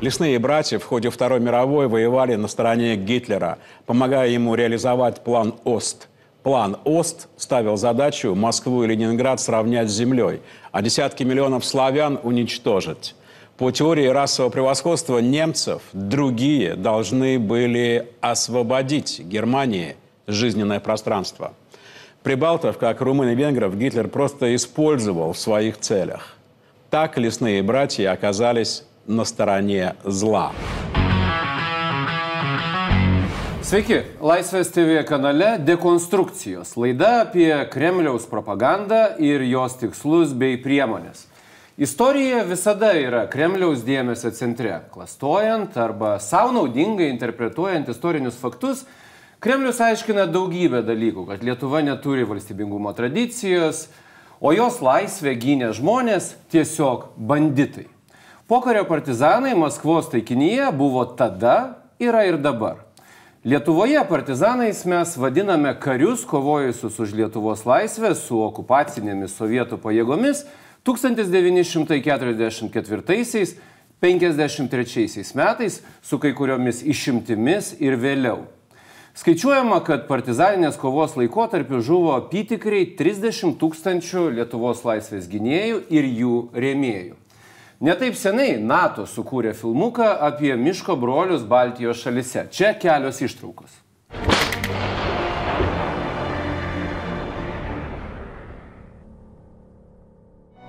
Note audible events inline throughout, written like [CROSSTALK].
Лесные братья в ходе Второй мировой воевали на стороне Гитлера, помогая ему реализовать план «Ост». План «Ост» ставил задачу Москву и Ленинград сравнять с землей, а десятки миллионов славян уничтожить. По теории расового превосходства немцев другие должны были освободить Германии жизненное пространство. Прибалтов, как румын и венгров, Гитлер просто использовал в своих целях. Так лесные братья оказались на storonie zla. Sveiki, Laisvės TV kanale Dekonstrukcijos. Laida apie Kremliaus propagandą ir jos tikslus bei priemonės. Istorija visada yra Kremliaus dėmesio centre. Klastojant arba savo naudingai interpretuojant istorinius faktus, Kremlius aiškina daugybę dalykų, kad Lietuva neturi valstybingumo tradicijos, o jos laisvę gynė žmonės tiesiog banditai. Pokario partizanai Maskvos taikinyje buvo tada, yra ir dabar. Lietuvoje partizanais mes vadiname karius kovojusius už Lietuvos laisvę su okupacinėmis sovietų pajėgomis 1944-53 metais su kai kuriomis išimtimis ir vėliau. Skaičiuojama, kad partizaninės kovos laikotarpiu žuvo apytikriai 30 tūkstančių Lietuvos laisvės gynėjų ir jų rėmėjų. Netaip senai NATO sukūrė filmuką apie miško brolius Baltijos šalise. Čia kelios ištraukos.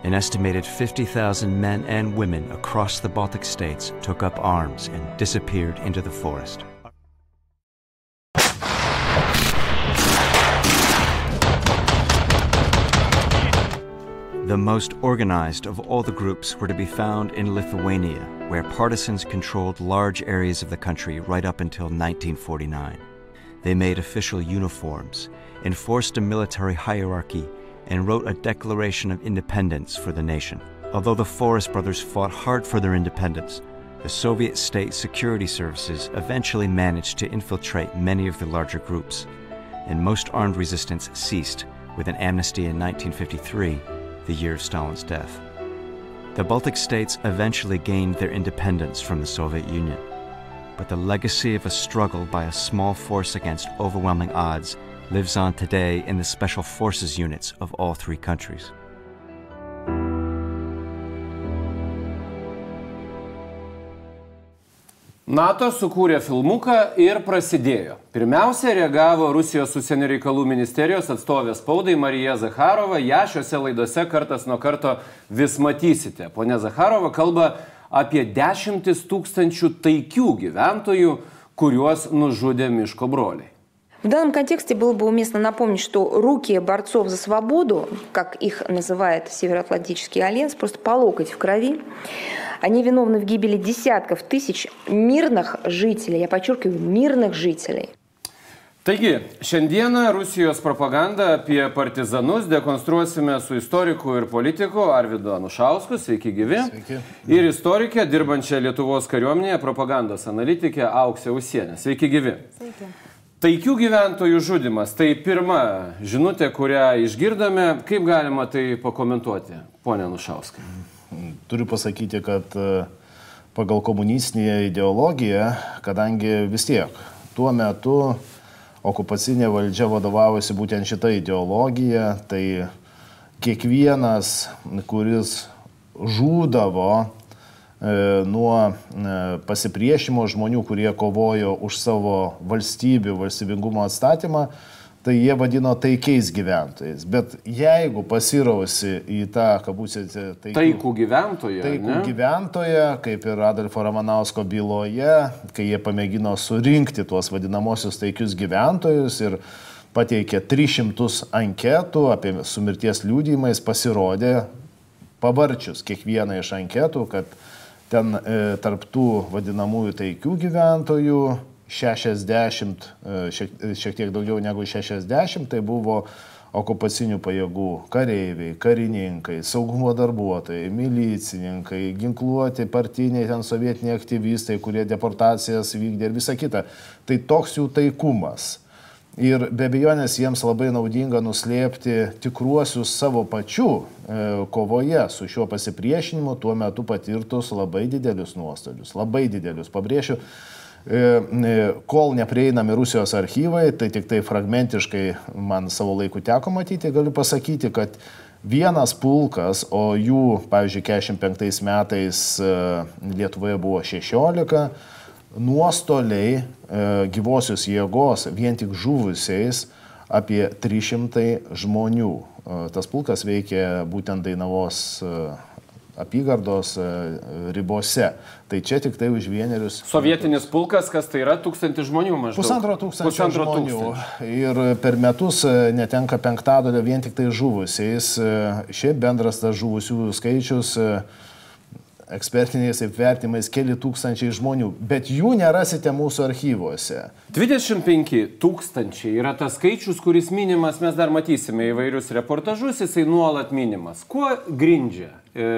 An estimated 50,000 men and women across the Baltic states took up arms and disappeared into the forest. The most organized of all the groups were to be found in Lithuania, where partisans controlled large areas of the country right up until 1949. They made official uniforms, enforced a military hierarchy, and wrote a declaration of independence for the nation. Although the Forest Brothers fought hard for their independence, the Soviet state security services eventually managed to infiltrate many of the larger groups, and most armed resistance ceased with an amnesty in 1953 the year of Stalin's death. The Baltic states eventually gained their independence from the Soviet Union, but the legacy of a struggle by a small force against overwhelming odds lives on today in the special forces units of all three countries. NATO sukūrė filmuką ir prasidėjo. Pirmiausia, reagavo Rusijos užsienio reikalų ministerijos atstovė spaudai Marija Zakharova. Ja šiuose laidose kartas nuo karto vis matysite. Pone Zakharova kalba apie dešimtis tūkstančių taikių gyventojų, kuriuos nužudė miško broliai. В данном контексте было бы уместно напомнить, что руки борцов за свободу, как их называет Североатлантический альянс, просто по локоть в крови. Они виновны в гибели десятков тысяч мирных жителей, я подчеркиваю, мирных жителей. Taigi, šiandieną Rusijos propagandą apie partizanus dekonstruosime su istoriku ir politiku Arvidu Anušausku, sveiki gyvi. Sveiki. Ir istorikė, dirbančia Lietuvos kariuomenėje, propagandos analitikė Auksė Usienė. Sveiki gyvi. Sveiki. Taikių gyventojų žudimas - tai pirma žinutė, kurią išgirdome. Kaip galima tai pakomentuoti, ponė Nušauskai? Turiu pasakyti, kad e, pagal komunistinę ideologiją, kadangi vis tiek tuo metu okupacinė valdžia vadovavosi būtent šitą ideologiją, tai kiekvienas, kuris žūdavo, nuo e, pasipriešimo žmonių, kurie kovojo už savo valstybių, valstybingumo atstatymą, tai jie vadino taikiais gyventojais. Bet jeigu pasirausi į tą, kabutėse, taikų, taikų gyventoją, taikų ne? gyventoją, kaip ir Adolfo Ramanausko byloje, kai jie pamėgino surinkti tuos vadinamosius taikius gyventojus ir pateikė 300 anketų apie su mirties liūdėjimais, pasirodė, pavarčius kiekvieną iš anketų, kad ten e, tarptų vadinamųjų taikių gyventojų 60, e, šiek, šiek tiek daugiau negu 60, tai buvo okupacinių pajėgų kareiviai, karininkai, saugumo darbuotojai, milicininkai, ginkluoti partiniai ten sovietiniai aktyvistai, kurie deportacijas vykdė ir visa kita. Tai toks jų taikumas. Ir be abejonės jiems labai naudinga nuslėpti tikruosius savo pačių e, kovoje su šiuo pasipriešinimu tuo metu patirtus labai didelius nuostolius. Labai didelius. Pabrėšiu, e, e, kol neprieinami Rusijos archyvai, tai tik tai fragmentiškai man savo laiku teko matyti, galiu pasakyti, kad vienas pulkas, o jų, pavyzdžiui, 45 metais Lietuvoje buvo 16, nuostoliai e, gyvosios jėgos vien tik žuvusiais apie 300 žmonių. E, tas pulkas veikė būtent Dainavos e, apygardos ribose. Tai čia tik tai už vienerius. Sovietinis pulkas, kas tai yra tūkstantį žmonių maždaug? Pusantro tūkstančio Pusantro žmonių. Tūkstančio. Ir per metus netenka penktadalio vien tik tai žuvusiais. Šiaip bendras tas žuvusių skaičius ekspertiniais vertimais keli tūkstančiai žmonių, bet jų nerasite mūsų archyvuose. 25 tūkstančiai yra tas skaičius, kuris minimas, mes dar matysime įvairius reportažus, jisai nuolat minimas. Kuo grindžia e,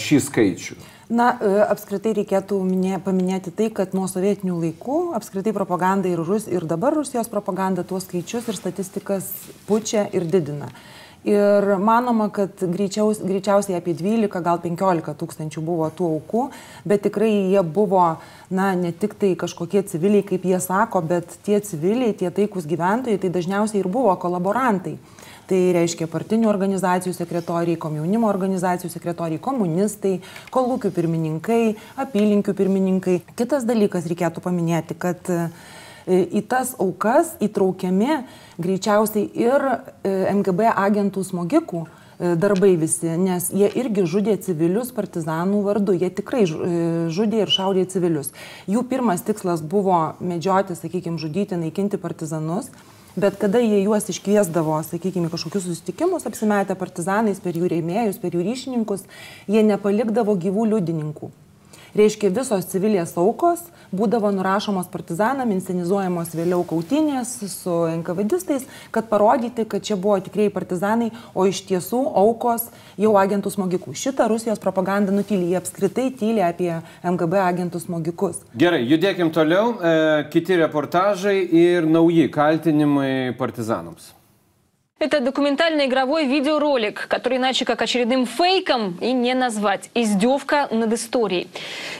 šį skaičių? Na, e, apskritai reikėtų minė, paminėti tai, kad nuo sovietinių laikų apskritai propaganda ir, Rus, ir dabar Rusijos propaganda tuos skaičius ir statistikas pučia ir didina. Ir manoma, kad greičiaus, greičiausiai apie 12, gal 15 tūkstančių buvo tų aukų, bet tikrai jie buvo, na, ne tik tai kažkokie civiliai, kaip jie sako, bet tie civiliai, tie taikus gyventojai, tai dažniausiai ir buvo kolaborantai. Tai reiškia partinių organizacijų sekretoriai, komjaunimo organizacijų sekretoriai, komunistai, kolūkių pirmininkai, apylinkių pirmininkai. Kitas dalykas reikėtų paminėti, kad E, į tas aukas įtraukiami greičiausiai ir e, MGB agentų smogikų e, darbai visi, nes jie irgi žudė civilius partizanų vardu, jie tikrai žudė ir šaudė civilius. Jų pirmas tikslas buvo medžioti, sakykime, žudyti, naikinti partizanus. Bet kada jie juos iškviesdavo, sakykime, kažkokius susitikimus, apsimetę partizanais per jų rėmėjus, per jų ryšininkus, jie nepalikdavo gyvų liudininkų. Reiškia, visos civilės aukos būdavo nurašomos partizanam, inscenizuojamos vėliau kautinės su NKVDistais, kad parodyti, kad čia buvo tikrieji partizanai, o iš tiesų aukos jau agentų smogikų. Šitą Rusijos propagandą nutylė, jie apskritai tylė apie MGB agentų smogikus. Gerai, judėkim toliau. E, kiti reportažai ir nauji kaltinimai partizanams. Это документальный игровой видеоролик, который иначе как очередным фейком и не назвать. Издевка над историей.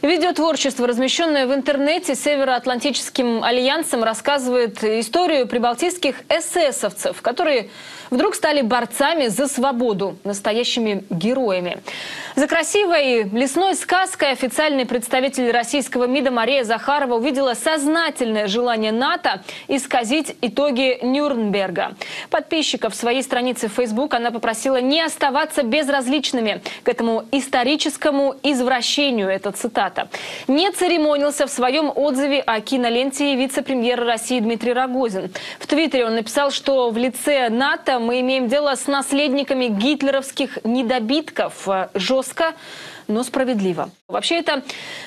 Видеотворчество, размещенное в интернете Североатлантическим альянсом, рассказывает историю прибалтийских эсэсовцев, которые вдруг стали борцами за свободу, настоящими героями. За красивой лесной сказкой официальный представитель российского МИДа Мария Захарова увидела сознательное желание НАТО исказить итоги Нюрнберга. Подписчиков своей странице в Facebook она попросила не оставаться безразличными к этому историческому извращению. Это цитата. Не церемонился в своем отзыве о киноленте вице-премьер России Дмитрий Рогозин. В Твиттере он написал, что в лице НАТО мы имеем дело с наследниками гитлеровских недобитков. Жестко но справедливо. Вообще, это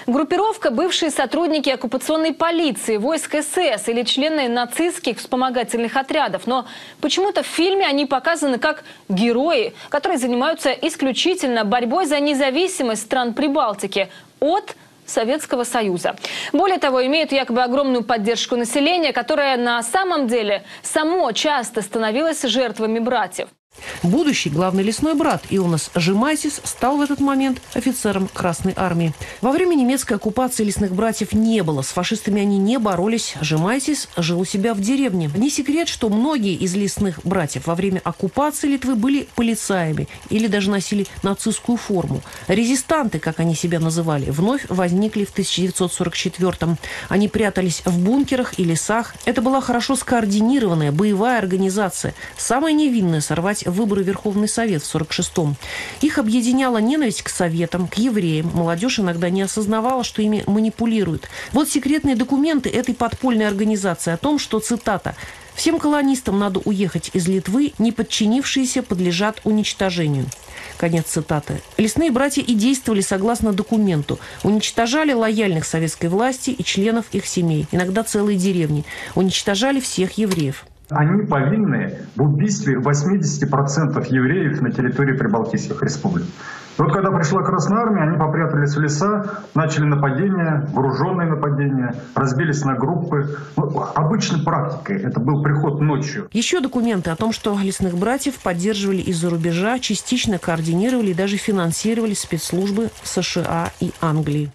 группировка бывшие сотрудники оккупационной полиции, войск СС или члены нацистских вспомогательных отрядов. Но почему-то в фильме они показаны как герои, которые занимаются исключительно борьбой за независимость стран Прибалтики от Советского Союза. Более того, имеют якобы огромную поддержку населения, которое на самом деле само часто становилось жертвами братьев. Будущий главный лесной брат Илнас Жемайсис стал в этот момент офицером Красной Армии. Во время немецкой оккупации лесных братьев не было. С фашистами они не боролись. Жемайсис жил у себя в деревне. Не секрет, что многие из лесных братьев во время оккупации Литвы были полицаями или даже носили нацистскую форму. Резистанты, как они себя называли, вновь возникли в 1944-м. Они прятались в бункерах и лесах. Это была хорошо скоординированная боевая организация. Самая невинная сорвать организовать выборы Верховный Совет в 46-м. Их объединяла ненависть к советам, к евреям. Молодежь иногда не осознавала, что ими манипулируют. Вот секретные документы этой подпольной организации о том, что, цитата, Всем колонистам надо уехать из Литвы, не подчинившиеся подлежат уничтожению. Конец цитаты. Лесные братья и действовали согласно документу. Уничтожали лояльных советской власти и членов их семей, иногда целые деревни. Уничтожали всех евреев. Они повинны в убийстве 80% евреев на территории Прибалтийских республик. Вот когда пришла Красная Армия, они попрятались в леса, начали нападения, вооруженные нападения, разбились на группы. Ну, обычной практикой. Это был приход ночью. Еще документы о том, что лесных братьев поддерживали из-за рубежа, частично координировали и даже финансировали спецслужбы США и Англии.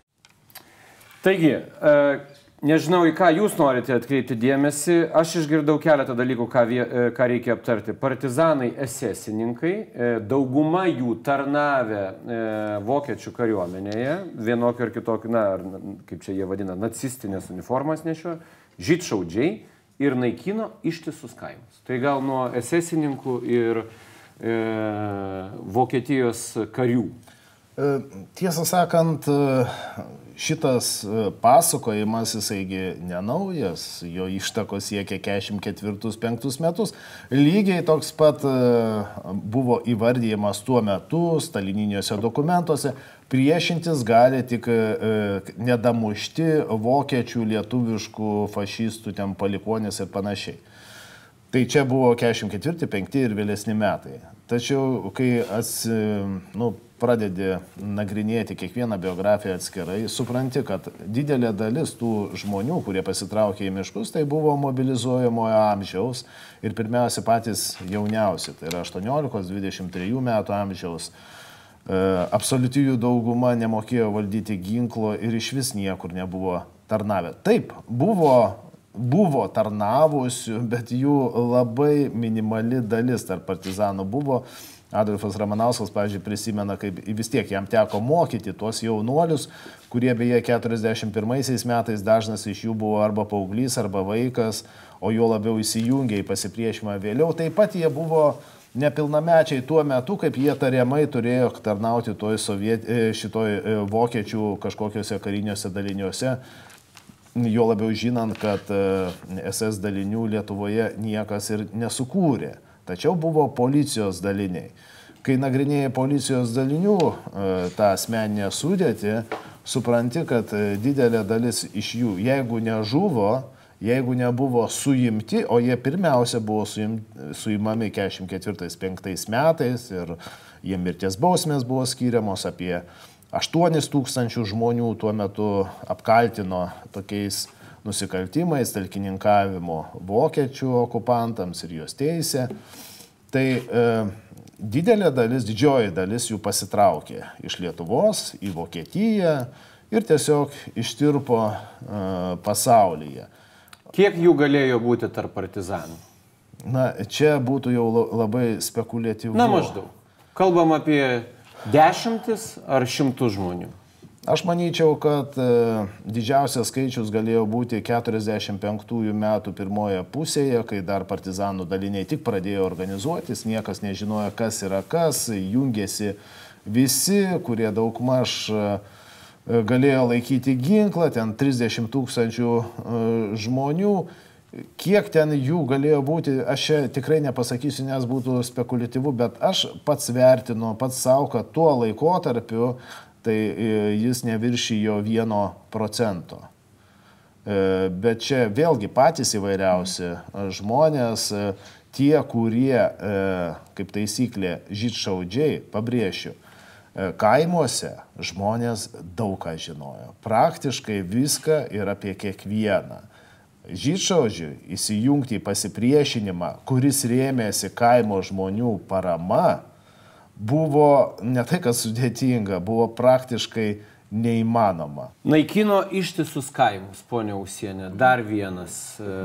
Taigi, e, nežinau, į ką jūs norite atkreipti dėmesį. Aš išgirdau keletą dalykų, ką, vie, e, ką reikia aptarti. Partizanai esesininkai, e, dauguma jų tarnavę vokiečių kariuomenėje, vienokio ir kitokio, na, kaip čia jie vadina, nacistinės uniformas nešio, žydšaudžiai ir naikino ištisus kaimus. Tai gal nuo esesininkų ir e, Vokietijos karių. Tiesą sakant, šitas e, pasakojimas, jisaigi nenaujas, jo ištakos siekia 44-5 metus. Lygiai toks pat e, buvo įvardyjamas tuo metu stalininiuose dokumentuose. Priešintis gali tik e, nedamušti vokiečių, lietuviškų, fašistų, ten palikonės ir panašiai. Tai čia buvo 44, 5 ir vėlesni metai. Tačiau, kai ats, nu, pradedi nagrinėti kiekvieną biografiją atskirai, supranti, kad didelė dalis tų žmonių, kurie pasitraukė į miškus, tai buvo mobilizuojamojo amžiaus ir pirmiausia patys jauniausi, tai yra 18-23 metų amžiaus. E, absoliuti jų dauguma nemokėjo valdyti ginklo ir iš vis niekur nebuvo tarnavę. Taip, buvo buvo tarnavusių, bet jų labai minimali dalis tarp partizanų buvo Adolfas Ramanauskas, pavyzdžiui, prisimena, kaip vis tiek jam teko mokyti tuos jaunuolius, kurie beje 41 metais dažnas iš jų buvo arba paauglys, arba vaikas, o jo labiau įsijungė į pasipriešimą vėliau. Taip pat jie buvo nepilnamečiai tuo metu, kaip jie tariamai turėjo tarnauti toj soviet, e, šitoj e, vokiečių kažkokiuose kariniuose daliniuose. Jo labiau žinant, kad SS e, dalinių Lietuvoje niekas ir nesukūrė. Tačiau buvo policijos daliniai. Kai nagrinėjai policijos dalinių e, tą asmeninę sudėtį, supranti, kad e, didelė dalis iš jų, jeigu nežuvo, jeigu nebuvo suimti, o jie pirmiausia buvo suimami 44-5 metais ir jie mirties bausmės buvo skiriamos apie 8 tūkstančių žmonių tuo metu apkaltino tokiais nusikaltimais, talkininkavimo vokiečių okupantams ir juos teisė. Tai e, didelė dalis, didžioji dalis jų pasitraukė iš Lietuvos į Vokietiją ir tiesiog ištirpo e, pasaulyje. Kiek jų galėjo būti tarp partizanų? Na, čia būtų jau labai spekuliatyvu. Na, maždaug. Kalbam apie dešimtis ar šimtus žmonių. Aš manyčiau, kad e, didžiausias skaičius galėjo būti 45 metų pirmoje pusėje, kai dar partizanų daliniai tik pradėjo organizuotis, niekas nežinojo, kas yra kas, jungėsi visi, kurie daugmaž e, galėjo laikyti ginklą, ten 30 tūkstančių e, žmonių. Kiek ten jų galėjo būti, aš čia tikrai nepasakysiu, nes būtų spekuliatyvu, bet aš pats vertinu, pats savo, kad tuo laikotarpiu tai e, jis neviršijo vieno procento. E, bet čia vėlgi patys įvairiausi žmonės, e, tie, kurie, kaip taisyklė, žydšaudžiai, pabrėšiu, kaimuose žmonės daug ką žinojo. Praktiškai viską ir apie kiekvieną. Žydšaudžiui įsijungti į pasipriešinimą, kuris rėmėsi kaimo žmonių parama, buvo ne tai, kad sudėtinga, buvo praktiškai neįmanoma. Naikino ištisus kaimus, ponia Usienė, dar vienas e,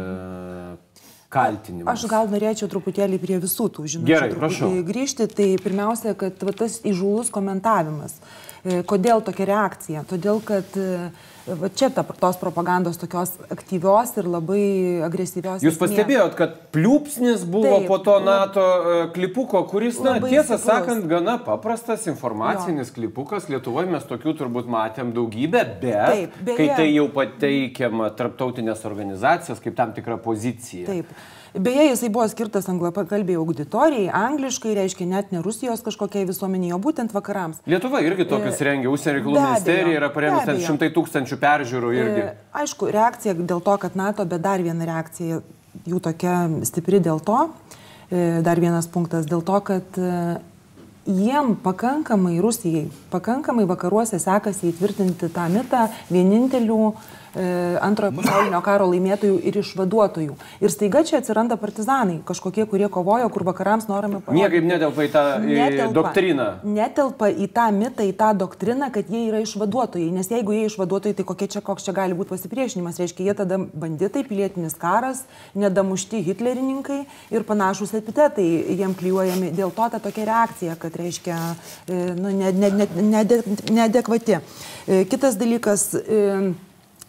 kaltinimas. Aš gal norėčiau truputėlį prie visų tų žinučių Gerai, prašau. grįžti. Tai pirmiausia, kad va, tas įžūlus komentavimas. E, kodėl tokia reakcija? Todėl, kad e, va čia ta, tos propagandos tokios aktyvios ir labai agresyvios. Jūs pastebėjot, kad pliūpsnis buvo Taip, po to NATO e, klipuko, kuris, na, tiesą stiprus. sakant, gana paprastas informacinis jo. klipukas. Lietuvoje mes tokių turbūt matėm daugybę, bet Taip, beje, kai tai jau pateikiama tarptautinės organizacijos kaip tam tikra pozicija. Taip. Beje, jisai buvo skirtas anglakalbiai auditorijai, angliškai, reiškia net ne Rusijos kažkokiai visuomeniai, o būtent vakarams. Lietuva irgi tokius e, rengia, užsienio reikalų ministerija yra paremus ten šimtai tūkstančių peržiūrų irgi. E, aišku, reakcija dėl to, kad NATO, bet dar viena reakcija jų tokia stipri dėl to, e, dar vienas punktas dėl to, kad jiem pakankamai, Rusijai, pakankamai vakaruose sekasi įtvirtinti tą mitą vienintelių e, antrojo pasaulinio karo laimėtojų ir išvaduotojų. Ir staiga čia atsiranda partizanai, kažkokie, kurie kovojo, kur vakarams norime parodyti. Niekaip netelpa į tą Netelpa. doktriną. Netelpa į tą mitą, į tą doktriną, kad jie yra išvaduotojai. Nes jeigu jie išvaduotojai, tai kokie čia, koks čia gali būti pasipriešinimas. Reiškia, jie tada banditai, pilietinis karas, nedamušti hitlerininkai ir panašus epitetai jiem klyjuojami. Dėl to ta tokia reakcija, kad reiškia e, nu, neadekvati. Ne, ne, ne, ne neadekvati. E, Kitas dalykas. e,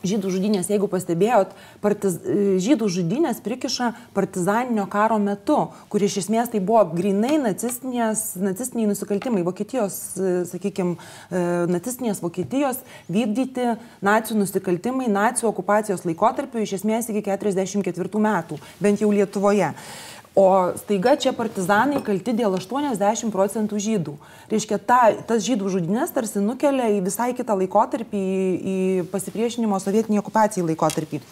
Žydų žudynės, jeigu pastebėjot, partiz, žydų žudynės prikiša partizaninio karo metu, kur iš esmės tai buvo grinai nacistiniai nusikaltimai, Vokietijos, sakykime, nacistinės Vokietijos vykdyti nacijų nusikaltimai nacijų okupacijos laikotarpiu iš esmės iki 1944 metų, bent jau Lietuvoje. O staiga čia partizanai kalti dėl 80 procentų žydų. Reiškia, ta, tas žydų žudinės tarsi nukelia į visai kitą laikotarpį, į, į pasipriešinimo sovietiniai okupacijai laikotarpį.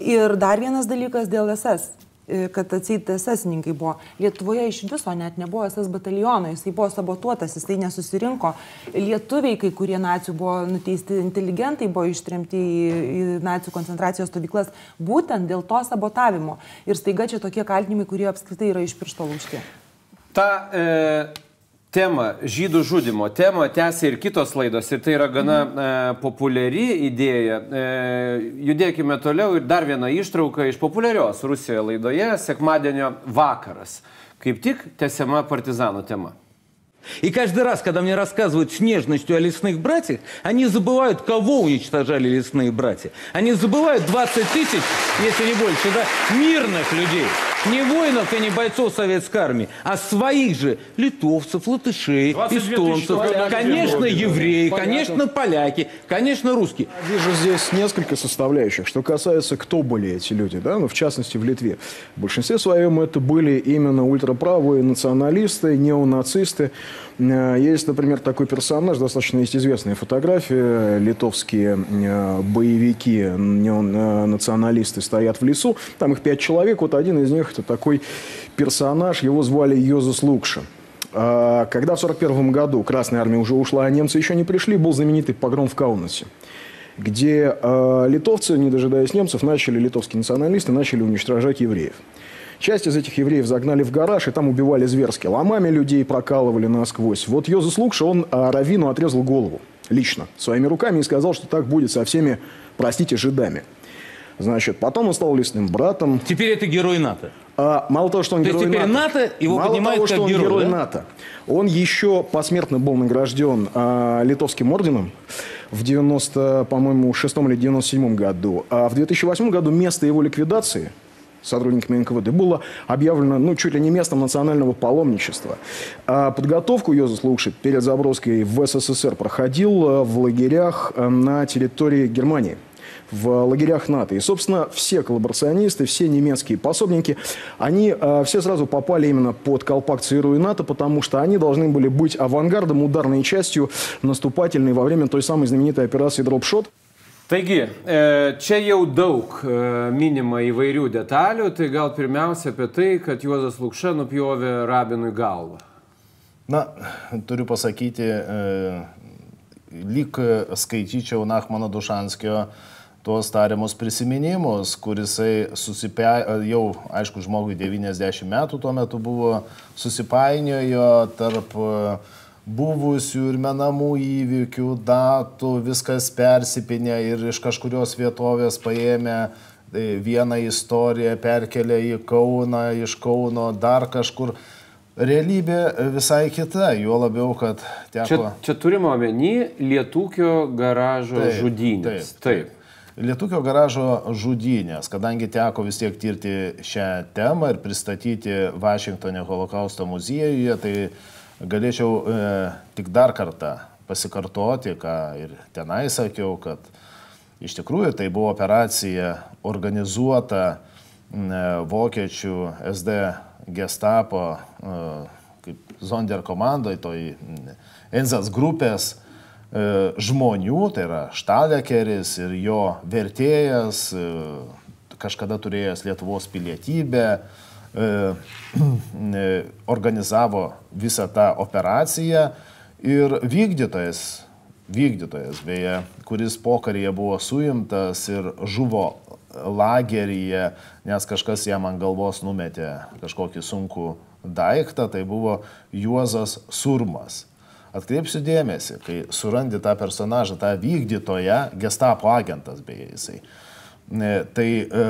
Ir dar vienas dalykas dėl SS kad atseit esesininkai buvo. Lietuvoje iš viso net nebuvo SS bataliono, jisai buvo sabotuotas, jisai nesusirinko. Lietuviai, kai kurie nacijų buvo nuteisti, inteligentai buvo ištremti į, į nacijų koncentracijos stovyklas būtent dėl to sabotavimo. Ir staiga čia tokie kaltinimai, kurie apskritai yra iš piršto laužti. Ta e, tema, žydų žudimo tema, tęsia ir kitos laidos ir tai yra gana e, populiari idėja. E, judėkime toliau ir dar viena ištrauka iš populiarios Rusijoje laidoje Sekmadienio vakaras. Kaip tik tęsiama partizanų tema. И каждый раз, когда мне рассказывают с нежностью о лесных братьях, они забывают, кого уничтожали лесные братья. Они забывают 20 тысяч, если не больше, да, мирных людей. Не воинов и не бойцов советской армии, а своих же литовцев, латышей, 22 тысячи эстонцев, поляки. конечно, евреи, конечно, поляки, конечно, русские. Вижу здесь несколько составляющих. Что касается, кто были эти люди, да, ну, в частности, в Литве. В большинстве своем это были именно ультраправые националисты, неонацисты. Э, Есть, например, такой персонаж, достаточно есть известная фотография. Литовские э, боевики, националисты стоят в лесу. Там их пять человек. Вот один из них это такой персонаж. Его звали Йозус Лукша. А, Когда в 1941 году Красная Армия уже ушла, а немцы еще не пришли, был знаменитый погром в Каунасе где э, литовцы, не дожидаясь немцев, начали, литовские националисты, начали уничтожать евреев. Часть из этих евреев загнали в гараж, и там убивали зверски. Ломами людей прокалывали насквозь. Вот Йозус Лукша, он э, Равину отрезал голову лично, своими руками, и сказал, что так будет со всеми, простите, жидами. Значит, потом он стал лесным братом. Теперь это герой НАТО. А, мало того, что он То герой теперь НАТО его мало того, как что он герой, герой да? НАТО, он еще посмертно был награжден а, литовским орденом в 90, по-моему, шестом или 97 году. А в 2008 году место его ликвидации сотрудниками НКВД было объявлено, ну, чуть ли не местом национального паломничества. А подготовку Йозеф Лукши перед заброской в СССР проходил э, в лагерях э, на территории Германии в лагерях НАТО. И, собственно, все коллаборационисты, все немецкие пособники, они э, все сразу попали именно под колпак ЦРУ и НАТО, потому что они должны были быть авангардом, ударной частью наступательной во время той самой знаменитой операции «Дропшот». Taigi, e, čia jau daug e, minima įvairių detalių, tai gal pirmiausia apie tai, kad Juozas Lukša nupjovė rabinui galvą. Na, turiu pasakyti, e, lyg skaityčiau Nachmano Dušanskio tuos tariamus prisiminimus, kurisai susipe, jau, aišku, žmogui 90 metų tuo metu buvo, susipainiojo tarp e, buvusių ir menamų įvykių, datų, viskas persipinė ir iš kažkurios vietovės paėmė e, vieną istoriją, perkelė į Kauną, iš Kauno dar kažkur. Realybė visai kita, juo labiau, kad teko... Čia, čia turime omeny Lietūkio garažo Taip, žudynės. Taip. Lietuvio garažo žudynės, kadangi teko vis tiek tirti šią temą ir pristatyti Vašingtonė holokausto muziejuje, tai galėčiau e, tik dar kartą pasikartoti, ką ir tenai sakiau, kad iš tikrųjų tai buvo operacija organizuota m, vokiečių SD gestapo e, kaip Zonder komandoje, toj Enzas grupės e, žmonių, tai yra Štalekeris ir jo vertėjas, e, kažkada turėjęs Lietuvos pilietybę, [CLEARS THROAT] organizavo visą tą operaciją ir vykdytojas, vykdytojas beje, kuris pokaryje buvo suimtas ir žuvo lageryje, nes kažkas jam ant galvos numetė kažkokį sunkų daiktą, tai buvo Juozas Surmas. Atkreipsiu dėmesį, kai surandi tą personažą, tą vykdytoją, gestapo agentas beje jisai, tai e,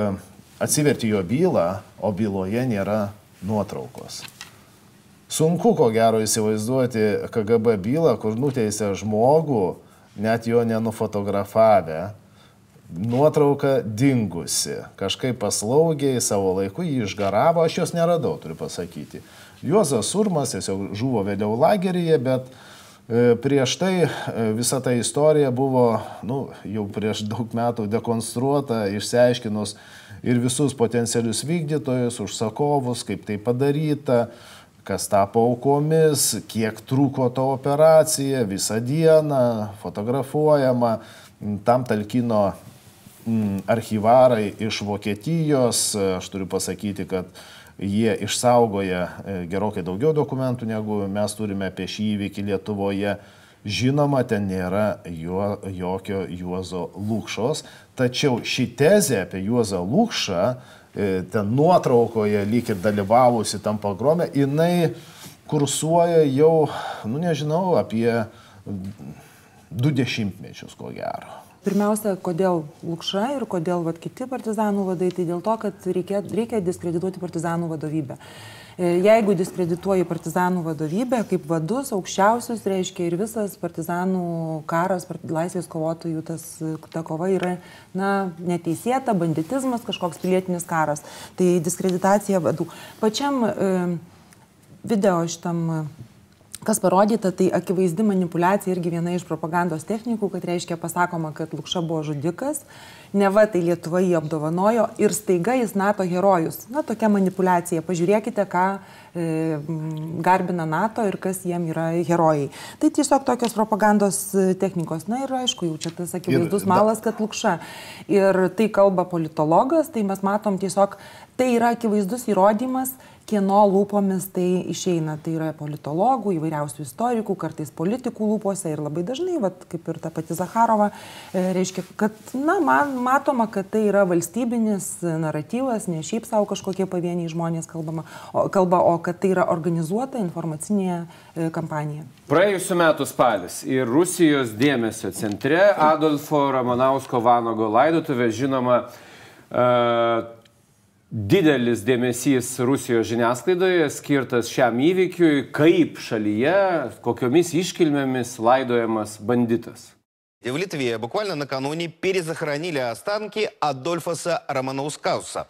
atsiverti jo bylą, o byloje nėra nuotraukos. Sunku, ko gero, įsivaizduoti KGB bylą, kur nuteisė žmogų, net jo nenufotografavę, nuotrauka dingusi, kažkaip paslaugiai savo laiku jį išgaravo, aš jos neradau, turiu pasakyti. Juozas Surmas tiesiog žuvo vėliau lageryje, bet E, prieš tai e, visa ta istorija buvo, nu, jau prieš daug metų dekonstruota, išsiaiškinus ir visus potencialius vykdytojus, užsakovus, kaip tai padaryta, kas tapo aukomis, kiek truko ta operacija, visą dieną fotografuojama, tam talkino archyvarai iš Vokietijos, aš turiu pasakyti, kad jie išsaugoja e, gerokai daugiau dokumentų, negu mes turime apie šį įvykį Lietuvoje. Žinoma, ten nėra jo, jokio Juozo Lūkšos, tačiau ši tezė apie Juozą Lūkšą, e, ten nuotraukoje lyg ir dalyvavusi tam pogrome, jinai kursuoja jau, nu nežinau, apie du dešimtmečius, ko gero. Pirmiausia, kodėl Lukša ir kodėl vat, kiti partizanų vadai, tai dėl to, kad reikia, reikia diskredituoti partizanų vadovybę. E, jeigu diskredituoji partizanų vadovybę kaip vadus, aukščiausius, reiškia ir visas partizanų karas, laisvės kovotojų, tas, ta kova yra na, neteisėta, banditizmas, kažkoks pilietinis karas. Tai diskreditacija vadų. Pačiam e, video šitam Kas parodyta, tai akivaizdi manipulacija irgi viena iš propagandos technikų, kad reiškia pasakoma, kad Lukša buvo žudikas, ne va tai Lietuva jį apdovanojo ir staiga jis NATO herojus. Na, tokia manipulacija. Pažiūrėkite, ką e, garbina NATO ir kas jiem yra herojai. Tai tiesiog tokios propagandos e, technikos. Na ir aišku, jau čia tas akivaizdus malas, kad Lukša. Ir tai kalba politologas, tai mes matom tiesiog, tai yra akivaizdus įrodymas, kieno lūpomis tai išeina. Tai yra politologų, įvairiausių istorikų, kartais politikų lūpose ir labai dažnai, vat, kaip ir ta pati Zaharova, e, reiškia, kad, na, man matoma, kad tai yra valstybinis naratyvas, ne šiaip savo kažkokie pavieniai žmonės kalbama, o, kalba, o kad tai yra organizuota informacinė e, kampanija. Praėjusiu metu spalis ir Rusijos dėmesio centre Adolfo Ramanausko Vanago laidotuvė, žinoma, uh, didelis dėmesys Rusijos žiniasklaidoje skirtas šiam įvykiui, kaip šalyje, kokiomis iškilmėmis laidojamas banditas. В Литве буквально накануне перезахоронили останки Адольфаса Романаускауса.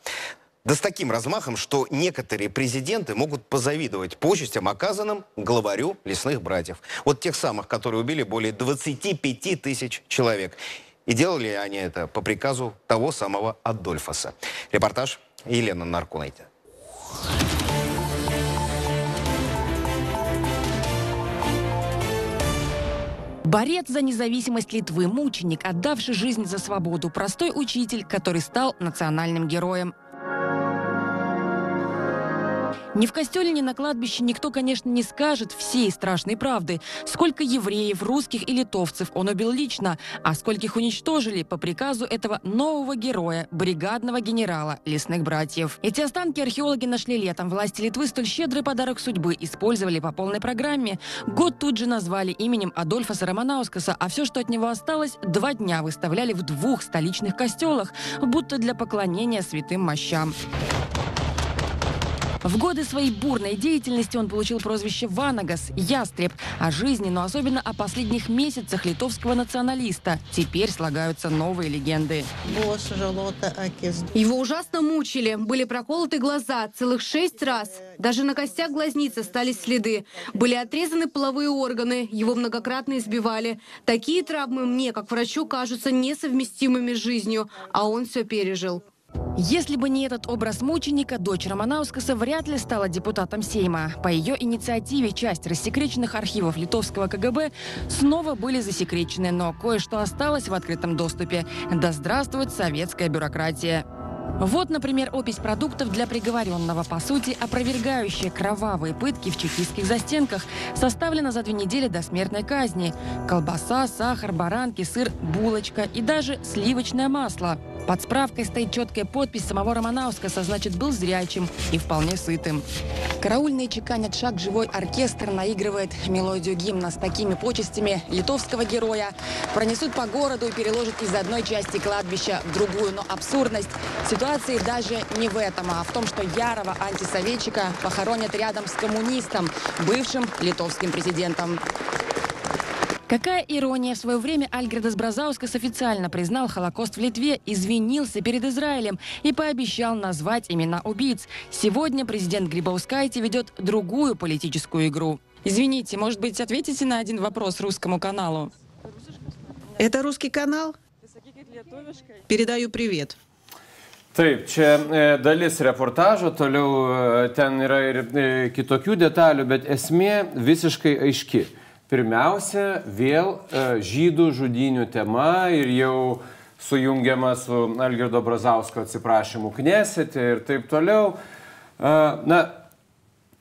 Да с таким размахом, что некоторые президенты могут позавидовать почестям, оказанным главарю лесных братьев. Вот тех самых, которые убили более 25 тысяч человек. И делали они это по приказу того самого Адольфаса. Репортаж Елена Наркунайте. Борец за независимость Литвы, мученик, отдавший жизнь за свободу, простой учитель, который стал национальным героем. Ни в костеле, ни на кладбище никто, конечно, не скажет всей страшной правды. Сколько евреев, русских и литовцев он убил лично, а скольких уничтожили по приказу этого нового героя, бригадного генерала лесных братьев. Эти останки археологи нашли летом. Власти Литвы столь щедрый подарок судьбы использовали по полной программе. Год тут же назвали именем Адольфа Романаускаса, а все, что от него осталось, два дня выставляли в двух столичных костелах, будто для поклонения святым мощам. В годы своей бурной деятельности он получил прозвище Ванагас – «Ястреб». О жизни, но особенно о последних месяцах литовского националиста. Теперь слагаются новые легенды. Его ужасно мучили. Были проколоты глаза целых шесть раз. Даже на костях глазниц остались следы. Были отрезаны половые органы. Его многократно избивали. Такие травмы мне, как врачу, кажутся несовместимыми с жизнью. А он все пережил. Если бы не этот образ мученика, дочь Романаускаса вряд ли стала депутатом Сейма. По ее инициативе часть рассекреченных архивов литовского КГБ снова были засекречены, но кое-что осталось в открытом доступе. Да здравствует советская бюрократия. Вот, например, опись продуктов для приговоренного, по сути, опровергающая кровавые пытки в чекистских застенках, составлена за две недели до смертной казни. Колбаса, сахар, баранки, сыр, булочка и даже сливочное масло. Под справкой стоит четкая подпись самого Романаускаса, значит, был зрячим и вполне сытым. Караульные чеканят шаг, живой оркестр наигрывает мелодию гимна с такими почестями литовского героя. Пронесут по городу и переложат из одной части кладбища в другую. Но абсурдность ситуации даже не в этом, а в том, что ярого антисоветчика похоронят рядом с коммунистом, бывшим литовским президентом. Какая ирония, в свое время Альгредас Бразаускас официально признал Холокост в Литве, извинился перед Израилем и пообещал назвать имена убийц. Сегодня президент Грибаускайте ведет другую политическую игру. Извините, может быть, ответите на один вопрос русскому каналу? Это русский канал? Передаю привет. Taip, čia e, dalis reportažo, toliau e, ten yra ir e, kitokių detalių, bet esmė visiškai aiški. Pirmiausia, vėl e, žydų žudinių tema ir jau sujungiama su Algirdo Brazausko atsiprašymu knesėti ir taip toliau. E, na,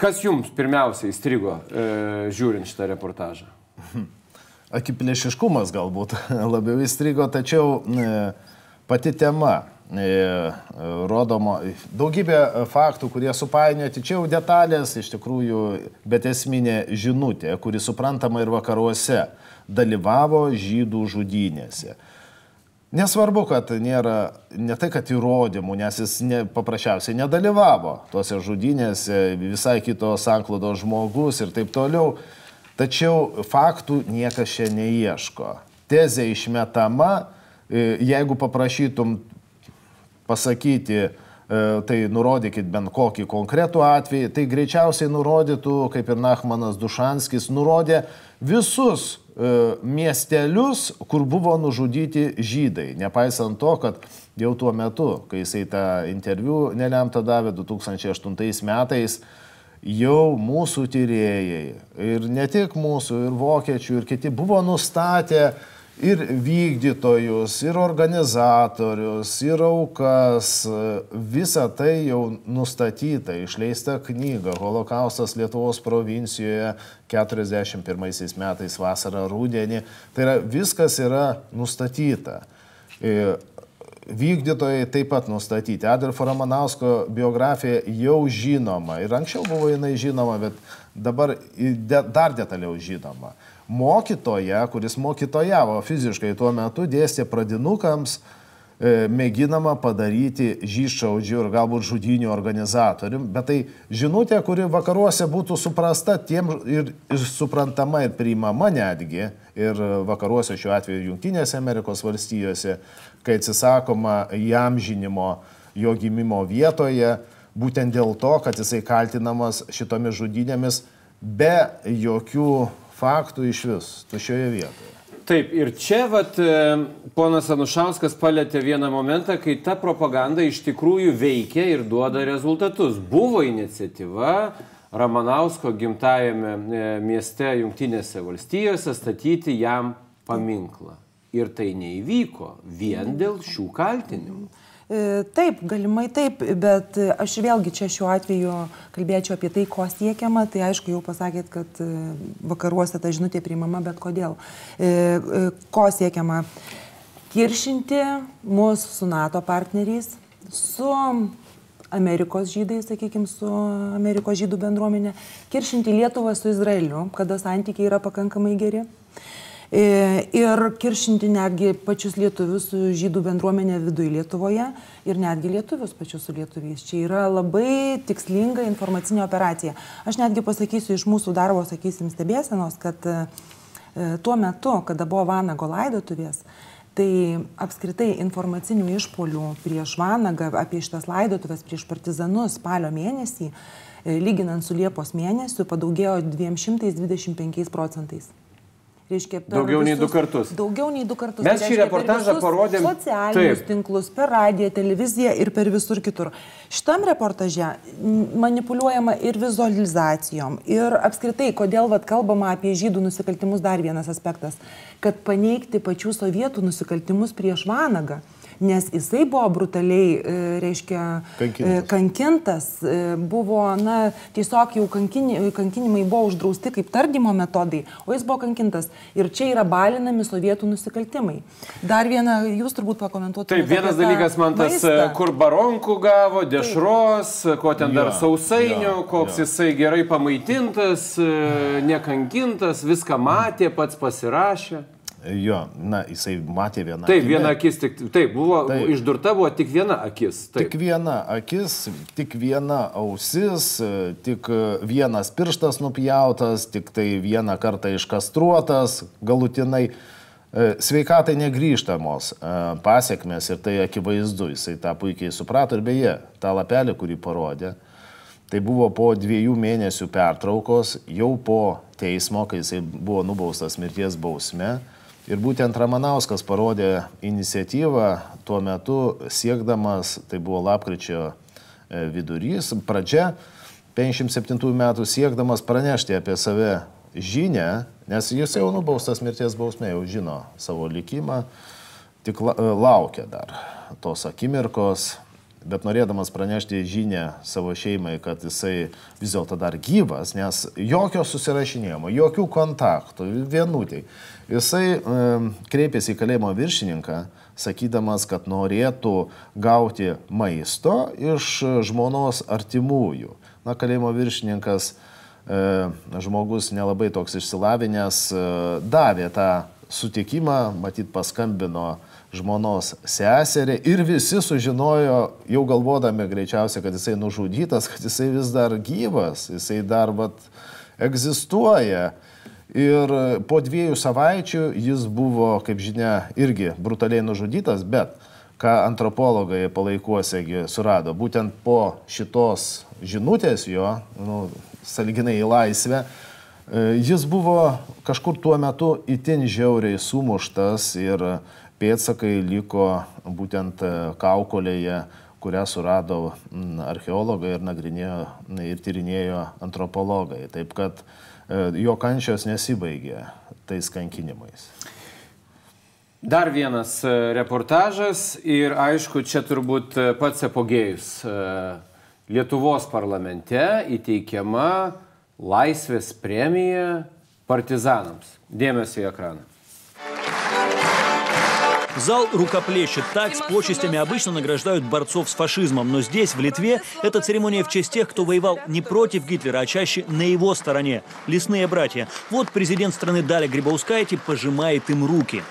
kas jums pirmiausia įstrigo e, žiūrint šitą reportažą? Akiplėšiškumas galbūt [LAUGHS] labiau įstrigo, tačiau pati tema rodomo daugybė faktų, kurie supainioti, čia jau detalės, iš tikrųjų, bet esminė žinutė, kuri suprantama ir vakaruose, dalyvavo žydų žudynėse. Nesvarbu, kad nėra ne tai, kad įrodymų, nes jis ne, paprasčiausiai nedalyvavo tuose žudynėse, visai kito sanklodo žmogus ir taip toliau. Tačiau faktų niekas čia neieško. Tezė išmetama, e, jeigu paprašytum pasakyti, e, tai nurodykit bent kokį konkretų atvejį, tai greičiausiai nurodytų, kaip ir Nachmanas Dušanskis, nurodė visus e, miestelius, kur buvo nužudyti žydai. Nepaisant to, kad jau tuo metu, kai jisai tą interviu nelemtą davė 2008 metais, jau mūsų tyrėjai ir ne tik mūsų, ir vokiečių, ir kiti buvo nustatę ir vykdytojus, ir organizatorius, ir aukas. Visa tai jau nustatyta, išleista knyga Holokaustas Lietuvos provincijoje 41 metais vasarą rūdienį. Tai yra viskas yra nustatyta. E, vykdytojai taip pat nustatyti. Adolfo Ramanausko biografija jau žinoma. Ir anksčiau buvo jinai žinoma, bet dabar dar detaliau žinoma mokytoja, kuris mokytojavo fiziškai tuo metu, dėstė pradinukams, e, mėginama padaryti žyšaudžių ir galbūt žudinių organizatorium, bet tai žinutė, kuri vakaruose būtų suprasta tiem ir, ir suprantama ir priimama netgi, ir vakaruose šiuo atveju Junktinėse Amerikos valstijose, kai atsisakoma jam žinimo jo gimimo vietoje, būtent dėl to, kad jisai kaltinamas šitomis žudynėmis be jokių faktų iš vis, tušioje vietoje. Taip, ir čia vat, e, ponas Anušauskas palėtė vieną momentą, kai ta propaganda iš tikrųjų veikia ir duoda rezultatus. Buvo iniciatyva Ramanausko gimtajame e, mieste Junktinėse valstijose statyti jam paminklą. Ir tai neįvyko vien dėl šių kaltinimų. E, taip, galimai taip, bet aš vėlgi čia šiuo atveju kalbėčiau apie tai, ko siekiama. Tai aišku, jau pasakėt, kad e, vakaruose ta žinutė priimama, bet kodėl. E, ko siekiama? Kiršinti mūsų su NATO partneriais, su Amerikos žydais, sakykime, su Amerikos žydų bendruomenė, kiršinti Lietuvą su Izraeliu, kada santykiai yra pakankamai geri. E, ir kiršinti netgi pačius lietuvius su žydų bendruomenė viduje Lietuvoje ir netgi lietuvius pačius su lietuviais. Čia yra labai tikslinga informacinė operacija. Aš netgi pasakysiu iš mūsų darbo, sakysim, stebėsenos, kad e, tuo metu, kada buvo Vanago laidotuvės, tai apskritai informacinių išpolių prieš Vanagą apie šitas laidotuvės, prieš partizanus spalio mėnesį, e, lyginant su Liepos mėnesiu, padaugėjo 225 procentais. Reiškia, daugiau visus, nei du kartus. Daugiau nei du kartus. Mes šį reportažą parodėm. Socialinius taip. tinklus, per radiją, televiziją ir per visur kitur. Šitam reportaže manipuliuojama ir vizualizacijom. Ir apskritai, kodėl vat, kalbama apie žydų nusikaltimus, dar vienas aspektas. Kad paneigti pačių sovietų nusikaltimus prieš Vanagą. Nes jisai buvo brutaliai, e, reiškia, Kankintas. kankintas, e, buvo, na, tiesiog jau kankini, kankinimai buvo uždrausti kaip tardymo metodai, o jis buvo kankintas. Ir čia yra balinami sovietų nusikaltimai. Dar vieną, jūs turbūt pakomentuotumėte. Taip, vienas dalykas man tas, maistą. e, kur baronkų gavo, dešros, ko ten dar Jo, sausainių, jo, koks jo. jisai gerai pamaitintas, e, nekankintas, viską matė, pats pasirašė. Jo, na, jisai matė vieną. Taip, akimi. viena akis tik, taip, buvo, Taip. išdurta buvo tik viena akis. Taip. Tik viena akis, tik viena ausis, tik vienas pirštas nupjautas, tik tai vieną kartą iškastruotas galutinai. E, Sveikatai negryžtamos e, pasiekmes ir tai akivaizdu, jisai tą puikiai suprato ir beje, tą lapelį, kurį parodė, tai buvo po dviejų mėnesių pertraukos, jau po teismo, kai jisai buvo nubaustas mirties bausme. Ir būtent Ramanauskas parodė iniciatyvą tuo metu siekdamas, tai buvo lapkričio e, vidurys, pradžia 57 metų siekdamas pranešti apie save žinę, nes jis jau nubaustas mirties bausmė, jau žino savo likimą, tik e, laukia dar tos akimirkos, bet norėdamas pranešti žinę savo šeimai, kad jisai vis dėlto dar gyvas, nes jokio susirašinėjimo, jokių kontaktų, vienutėj. Jisai e, kreipėsi į kalėjimo viršininką, sakydamas, kad norėtų gauti maisto iš žmonos artimųjų. Na, kalėjimo viršininkas, e, žmogus nelabai toks išsilavinęs, e, davė tą sutikimą, matyt, paskambino žmonos seserė ir visi sužinojo, jau galvodami greičiausiai, kad jisai nužudytas, kad jisai vis dar gyvas, jisai dar vat, egzistuoja. Ir po dviejų savaičių jis buvo, kaip žinia, irgi brutaliai nužudytas, bet ką antropologai palaikuosiegi surado, būtent po šitos žinutės jo, nu, saliginai į laisvę, e, jis buvo kažkur tuo metu itin žiauriai sumuštas ir pėtsakai liko būtent e, kaukolėje, kurią surado archeologai ir nagrinėjo ir tyrinėjo antropologai. Taip kad e, jo kančios nesibaigė tais kankinimais. Dar vienas e, reportažas ir aišku, čia turbūt pats apogėjus. Lietuvos parlamente įteikiama laisvės premija partizanams. Dėmesio į ekraną. Зал рукоплещет. Так с почестями обычно награждают борцов с фашизмом. Но здесь, в Литве, эта церемония в честь тех, кто воевал не против Гитлера, а чаще на его стороне. Лесные братья. Вот президент страны Даля Грибаускайте пожимает им руки.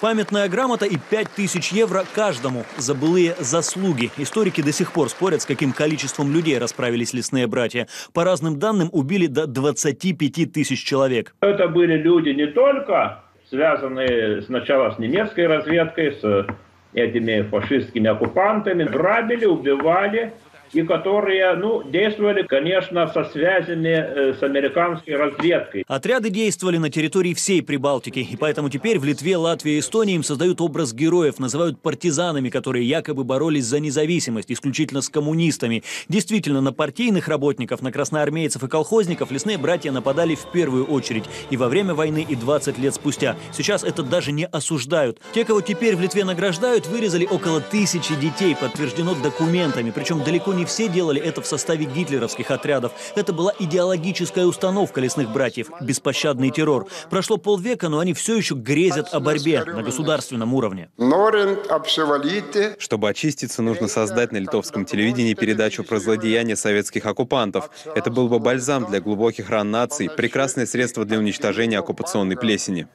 Памятная грамота и 5000 евро каждому за былые заслуги. Историки до сих пор спорят, с каким количеством людей расправились лесные братья. По разным данным, убили до 25 тысяч человек. Это были люди не только связанные сначала с немецкой разведкой, с этими фашистскими оккупантами, грабили, убивали, и которые ну, действовали, конечно, со связями э, с американской разведкой. Отряды действовали на территории всей Прибалтики, и поэтому теперь в Литве, Латвии и Эстонии им создают образ героев, называют партизанами, которые якобы боролись за независимость исключительно с коммунистами. Действительно, на партийных работников, на красноармейцев и колхозников лесные братья нападали в первую очередь и во время войны, и 20 лет спустя. Сейчас это даже не осуждают. Те, кого теперь в Литве награждают, вырезали около тысячи детей, подтверждено документами. Причем далеко не все делали это в составе гитлеровских отрядов. Это была идеологическая установка лесных братьев, беспощадный террор. Прошло полвека, но они все еще грезят о борьбе на государственном уровне. Чтобы очиститься, нужно создать на литовском телевидении передачу про злодеяния советских оккупантов. Это был бы бальзам для глубоких ран наций, прекрасное средство для уничтожения оккупационной плесени.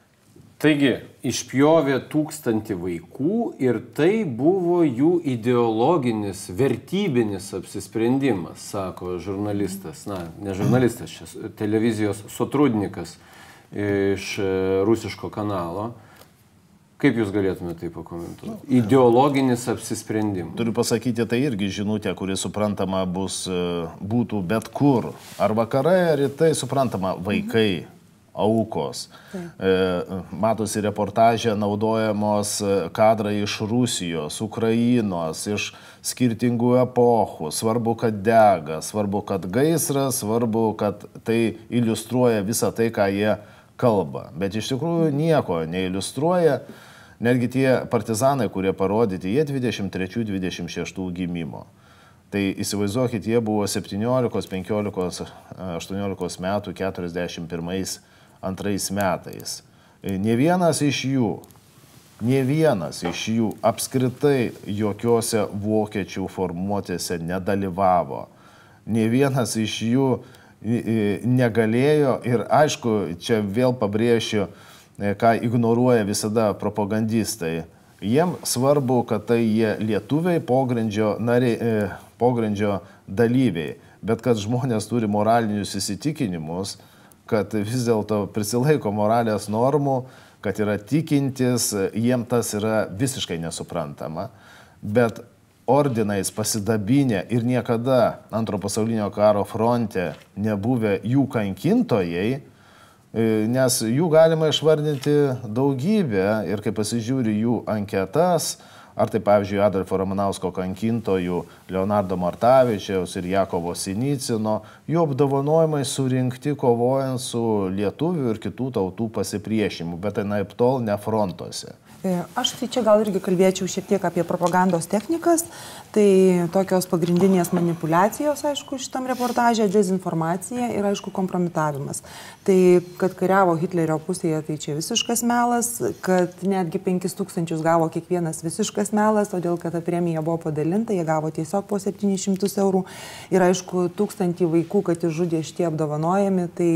Taigi, išpjovė tūkstantį vaikų ir tai buvo jų ideologinis, vertybinis apsisprendimas, sako žurnalistas, na, ne žurnalistas, čia televizijos sotrudnikas iš e, rusiško kanalo. Kaip jūs galėtumėte tai pakomentuoti? Ideologinis apsisprendimas. Turiu pasakyti, tai irgi žinutė, kuri suprantama bus, e, būtų bet kur. Ar vakarai, ar rytai suprantama vaikai, aukos. E, Matosi reportažė naudojamos e, kadrai iš Rusijos, Ukrainos, iš skirtingų epochų. Svarbu, kad dega, svarbu, kad gaisras, svarbu, kad tai iliustruoja visą tai, ką jie kalba. Bet iš tikrųjų nieko neiliustruoja Netgi tie partizanai, kurie parodyti, jie 23-26 gimimo. Tai įsivaizduokit, jie buvo 17, 15, 18 metų 41 antrais metais. Ne vienas iš jų, ne vienas iš jų apskritai jokiose vokiečių formuotėse nedalyvavo. Ne vienas iš jų negalėjo ir aišku, čia vėl pabrėšiu, e, ką ignoruoja visada propagandistai. Jiem svarbu, kad tai jie lietuviai, pogrindžio, nariai, e, pogrindžio dalyviai, bet kad žmonės turi moralinius įsitikinimus, kad vis dėlto prisilaiko moralės normų, kad yra tikintis, jiem tas yra visiškai nesuprantama. Bet ordinais pasidabinę ir niekada antro pasaulinio karo fronte nebuvę jų kankintojai, e, nes jų galima išvardinti daugybę ir kai pasižiūri jų anketas, ar tai pavyzdžiui Adolfo Ramanausko kankintojų Leonardo Martavičiaus ir Jakovo Sinicino, jų apdovanojimai surinkti kovojant su lietuvių ir kitų tautų pasipriešimu, bet tai naip tol ne frontuose. E, aš tai čia gal irgi kalbėčiau šiek tiek apie propagandos technikas. Tai tokios pagrindinės manipulacijos, aišku, šitam reportaže, dezinformacija ir, aišku, kompromitavimas. Tai, kad kariavo Hitlerio pusėje, tai čia visiškas melas, kad netgi 5000 gavo kiekvienas visiškas melas, todėl kad ta premija buvo padalinta, jie gavo tiesiog po 700 eurų. Ir, aišku, tūkstantį vaikų, kad išžudė šitie apdovanojami, tai,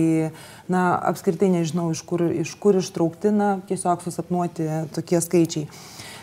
na, apskritai nežinau, iš kur, iš kur ištraukti, na, tiesiog susapnuoti tokie skaičiai.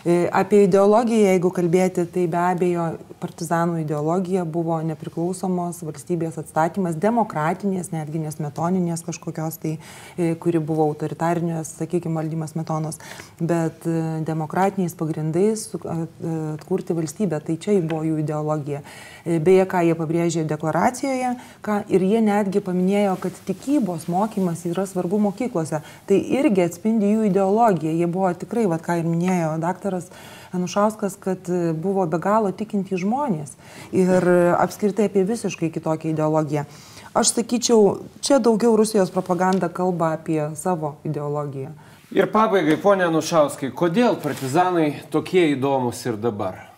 E, apie ideologiją, jeigu kalbėti, tai be abejo partizanų ideologija buvo nepriklausomos valstybės atstatymas, demokratinės, netgi nesmetoninės kažkokios, tai, e, kuri buvo autoritarinės, sakykime, valdymas metonos, bet e, demokratiniais pagrindais atkurti valstybę, tai čia buvo jų ideologija. Beje, ką jie pabrėžė deklaracijoje, ką ir jie netgi paminėjo, kad tikybos mokymas yra svarbu mokyklose. Tai irgi atspindi jų ideologiją. Jie buvo tikrai, vad ką ir minėjo daktaras Anušauskas, kad buvo be galo tikinti žmonės ir apskritai apie visiškai kitokią ideologiją. Aš sakyčiau, čia daugiau Rusijos propaganda kalba apie savo ideologiją. Ir pabaigai, ponė Nušauskai, kodėl partizanai tokie įdomus ir dabar?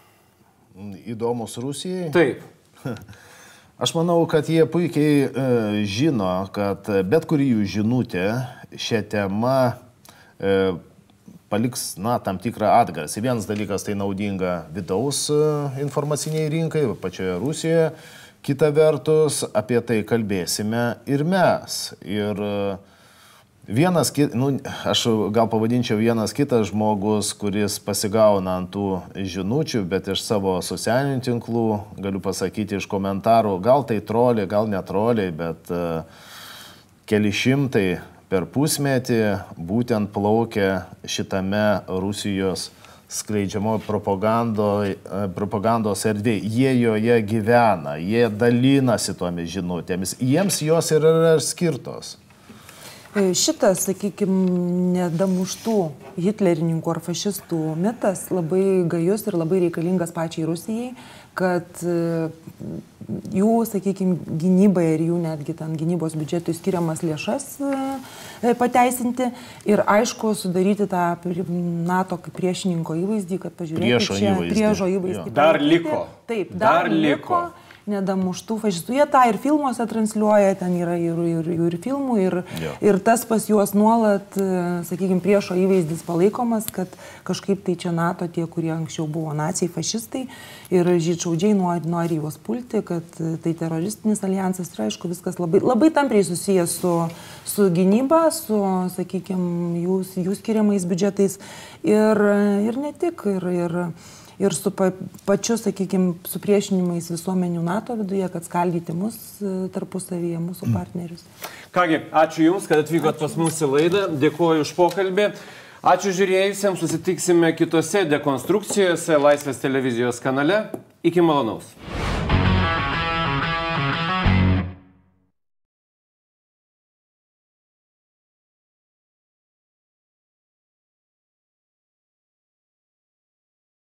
Įdomus Rusijai? Taip. [LAUGHS] Aš manau, kad jie puikiai e, žino, kad bet kuri jų žinutė šią temą e, paliks, na, tam tikrą atgarsį. Vienas dalykas tai naudinga vidaus e, informaciniai rinkai, pačioje Rusijoje. Kita vertus, apie tai kalbėsime ir mes. Ir e, Vienas, nu, aš gal pavadinčiau vienas kitas žmogus, kuris pasigauna ant tų žinučių, bet iš savo socialinių tinklų, galiu pasakyti iš komentarų, gal tai troliai, gal netroliai, bet uh, keli šimtai per pusmetį būtent plaukia šitame Rusijos skleidžiamo e, propagandos erdvėje. Jie joje gyvena, jie dalinasi tomis žinutėmis, jiems jos yra skirtos. E, šitas, sakykime, nedamuštų hitlerininkų ar fašistų mitas labai gajus ir labai reikalingas pačiai Rusijai, kad e, jų, sakykime, gynybai ir jų netgi ten gynybos biudžetui skiriamas lėšas e, pateisinti ir aišku sudaryti tą NATO kaip priešininko įvaizdį, kad pažiūrėkite, čia įvaizdį. priežo įvaizdį. Dar liko. Taip, dar, dar liko. liko nedamuštų fašistų. Jie tą ir filmuose transliuoja, ten yra ir, ir, ir filmų, ir, jo. ir tas pas juos nuolat, e, sakykime, priešo įvaizdis palaikomas, kad kažkaip tai čia NATO tie, kurie anksčiau buvo nacijai, fašistai ir žydšaudžiai nori, nori juos pulti, kad e, tai teroristinis alijansas ir aišku viskas labai, labai tampriai susijęs su, su gynyba, su, sakykime, jų, jų skiriamais biudžetais ir, ir ne tik. Ir, ir, ir su pa, pačiu, sakykime, supriešinimais visuomenių NATO viduje, kad skaldyti mus e, tarpusavyje, mūsų mm. partnerius. Kągi, ačiū Jums, kad atvykot pas mus į laidą, dėkuoju už pokalbį. Ačiū žiūrėjusiems, susitiksime kitose dekonstrukcijose Laisvės televizijos kanale. Iki malonaus.